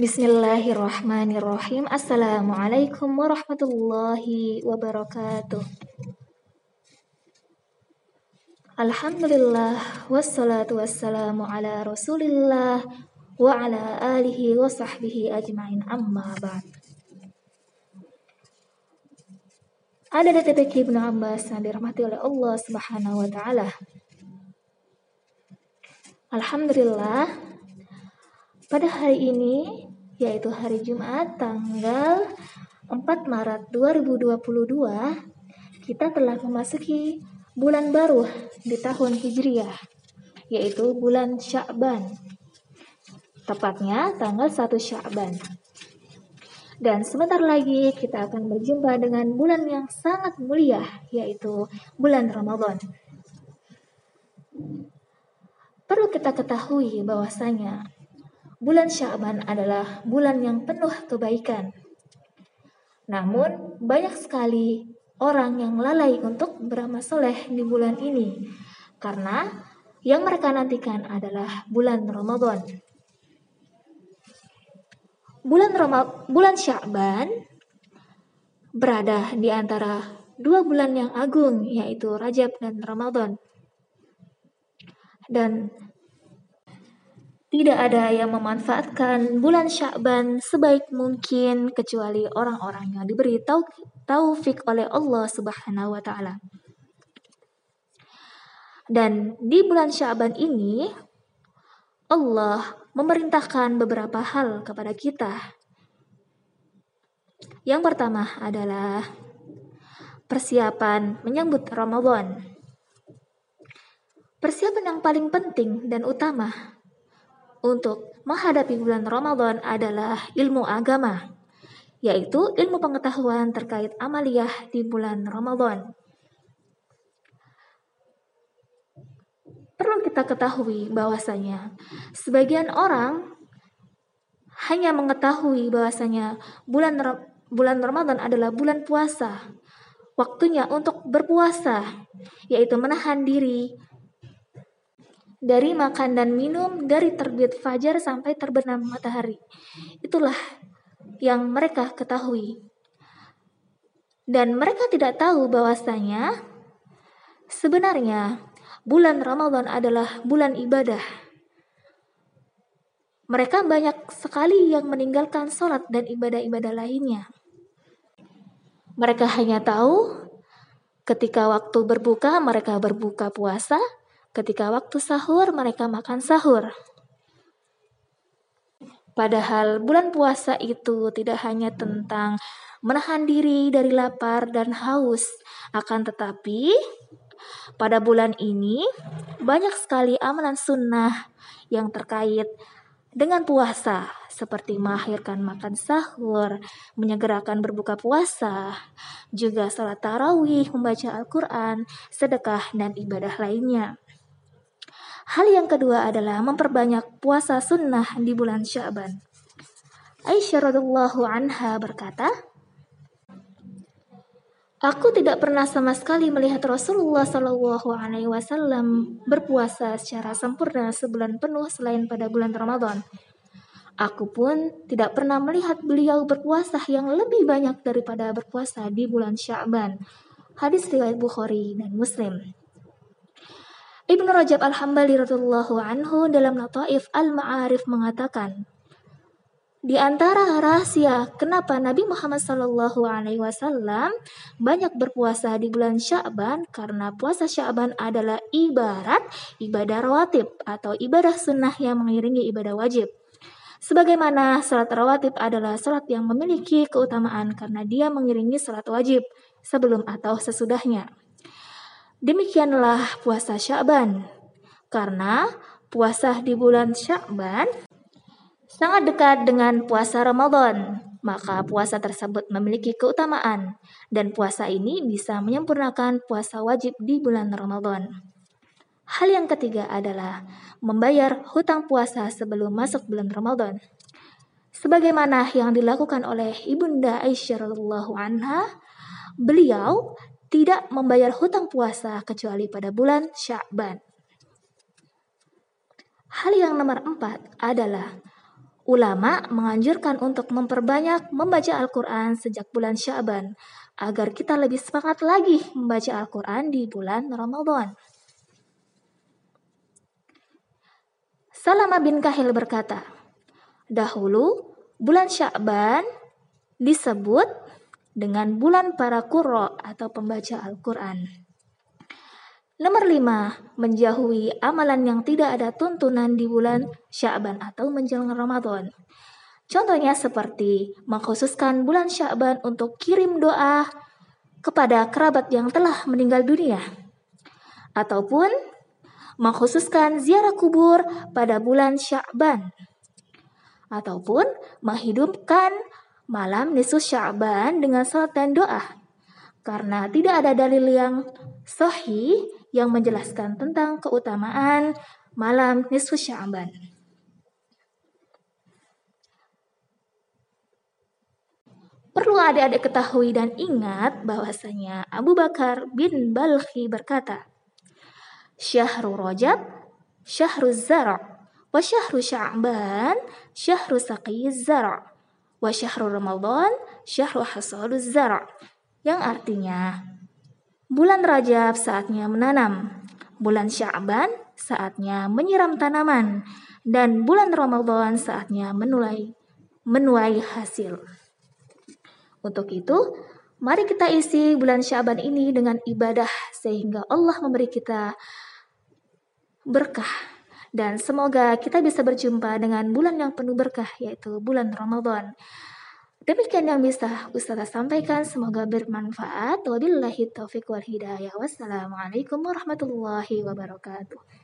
Bismillahirrahmanirrahim. Assalamualaikum warahmatullahi wabarakatuh. Alhamdulillah wassalatu wassalamu ala Rasulillah wa ala alihi wa sahbihi ajmain amma ba'd. Ada DTP Ibnu Abbas yang dirahmati oleh Allah Subhanahu wa taala. Alhamdulillah pada hari ini yaitu hari Jumat tanggal 4 Maret 2022 kita telah memasuki bulan baru di tahun Hijriah yaitu bulan Sya'ban tepatnya tanggal 1 Sya'ban dan sebentar lagi kita akan berjumpa dengan bulan yang sangat mulia yaitu bulan Ramadan. Perlu kita ketahui bahwasanya bulan Syaban adalah bulan yang penuh kebaikan. Namun, banyak sekali orang yang lalai untuk beramal soleh di bulan ini, karena yang mereka nantikan adalah bulan Ramadan. Bulan Roma, bulan Sya'ban berada di antara dua bulan yang agung yaitu Rajab dan Ramadan. Dan tidak ada yang memanfaatkan bulan Sya'ban sebaik mungkin kecuali orang-orang yang diberi taufik oleh Allah Subhanahu wa taala. Dan di bulan Sya'ban ini Allah memerintahkan beberapa hal kepada kita. Yang pertama adalah persiapan menyambut Ramadan. Persiapan yang paling penting dan utama untuk menghadapi bulan Ramadan adalah ilmu agama, yaitu ilmu pengetahuan terkait amaliyah di bulan Ramadan. Perlu kita ketahui bahwasanya sebagian orang hanya mengetahui bahwasanya bulan bulan Ramadan adalah bulan puasa. Waktunya untuk berpuasa, yaitu menahan diri dari makan dan minum dari terbit fajar sampai terbenam matahari. Itulah yang mereka ketahui. Dan mereka tidak tahu bahwasanya sebenarnya bulan Ramadan adalah bulan ibadah. Mereka banyak sekali yang meninggalkan sholat dan ibadah-ibadah lainnya. Mereka hanya tahu ketika waktu berbuka mereka berbuka puasa, Ketika waktu sahur, mereka makan sahur. Padahal bulan puasa itu tidak hanya tentang menahan diri dari lapar dan haus, akan tetapi pada bulan ini banyak sekali amalan sunnah yang terkait dengan puasa, seperti mengakhirkan makan sahur, menyegerakan berbuka puasa, juga salat tarawih, membaca Al-Quran, sedekah, dan ibadah lainnya. Hal yang kedua adalah memperbanyak puasa sunnah di bulan Syaban. Aisyah radhiallahu anha berkata, Aku tidak pernah sama sekali melihat Rasulullah Shallallahu Alaihi Wasallam berpuasa secara sempurna sebulan penuh selain pada bulan Ramadan. Aku pun tidak pernah melihat beliau berpuasa yang lebih banyak daripada berpuasa di bulan Syaban. Hadis riwayat Bukhari dan Muslim. Ibnu Rajab Al-Hambali radhiyallahu anhu dalam Lataif Al-Ma'arif mengatakan, di antara rahasia kenapa Nabi Muhammad Shallallahu Alaihi Wasallam banyak berpuasa di bulan Sya'ban karena puasa Sya'ban adalah ibarat ibadah rawatib atau ibadah sunnah yang mengiringi ibadah wajib. Sebagaimana salat rawatib adalah salat yang memiliki keutamaan karena dia mengiringi salat wajib sebelum atau sesudahnya. Demikianlah puasa Sya'ban. Karena puasa di bulan Sya'ban sangat dekat dengan puasa Ramadan, maka puasa tersebut memiliki keutamaan dan puasa ini bisa menyempurnakan puasa wajib di bulan Ramadan. Hal yang ketiga adalah membayar hutang puasa sebelum masuk bulan Ramadan. Sebagaimana yang dilakukan oleh Ibunda Aisyah radhiyallahu anha, beliau tidak membayar hutang puasa kecuali pada bulan Sya'ban. Hal yang nomor empat adalah Ulama menganjurkan untuk memperbanyak membaca Al-Quran sejak bulan Syaban, agar kita lebih semangat lagi membaca Al-Quran di bulan Ramadan. Salama bin Kahil berkata, Dahulu, bulan Sya'ban disebut dengan bulan para kuro atau pembaca Al-Quran. Nomor lima, menjauhi amalan yang tidak ada tuntunan di bulan Sya'ban atau menjelang Ramadan. Contohnya seperti mengkhususkan bulan Sya'ban untuk kirim doa kepada kerabat yang telah meninggal dunia. Ataupun mengkhususkan ziarah kubur pada bulan Sya'ban. Ataupun menghidupkan malam nisfu Sya'ban dengan salat dan doa. Karena tidak ada dalil yang sahih yang menjelaskan tentang keutamaan malam nisfu Sya'ban. Perlu adik-adik ketahui dan ingat bahwasanya Abu Bakar bin Balkhi berkata, Syahrul Rajab, Syahrul Zara' wa Syahrul Sya'ban, Syahrul Saqiyiz Zara' wa Syahrul Ramadan, Syahrul Zara' yang artinya Bulan Rajab saatnya menanam, bulan Sya'ban saatnya menyiram tanaman, dan bulan Ramadan saatnya menuai menuai hasil. Untuk itu, mari kita isi bulan Sya'ban ini dengan ibadah sehingga Allah memberi kita berkah dan semoga kita bisa berjumpa dengan bulan yang penuh berkah yaitu bulan Ramadan. Demikian yang bisa Ustazah sampaikan, semoga bermanfaat. Wabillahi taufiq wal hidayah. Wassalamualaikum warahmatullahi wabarakatuh.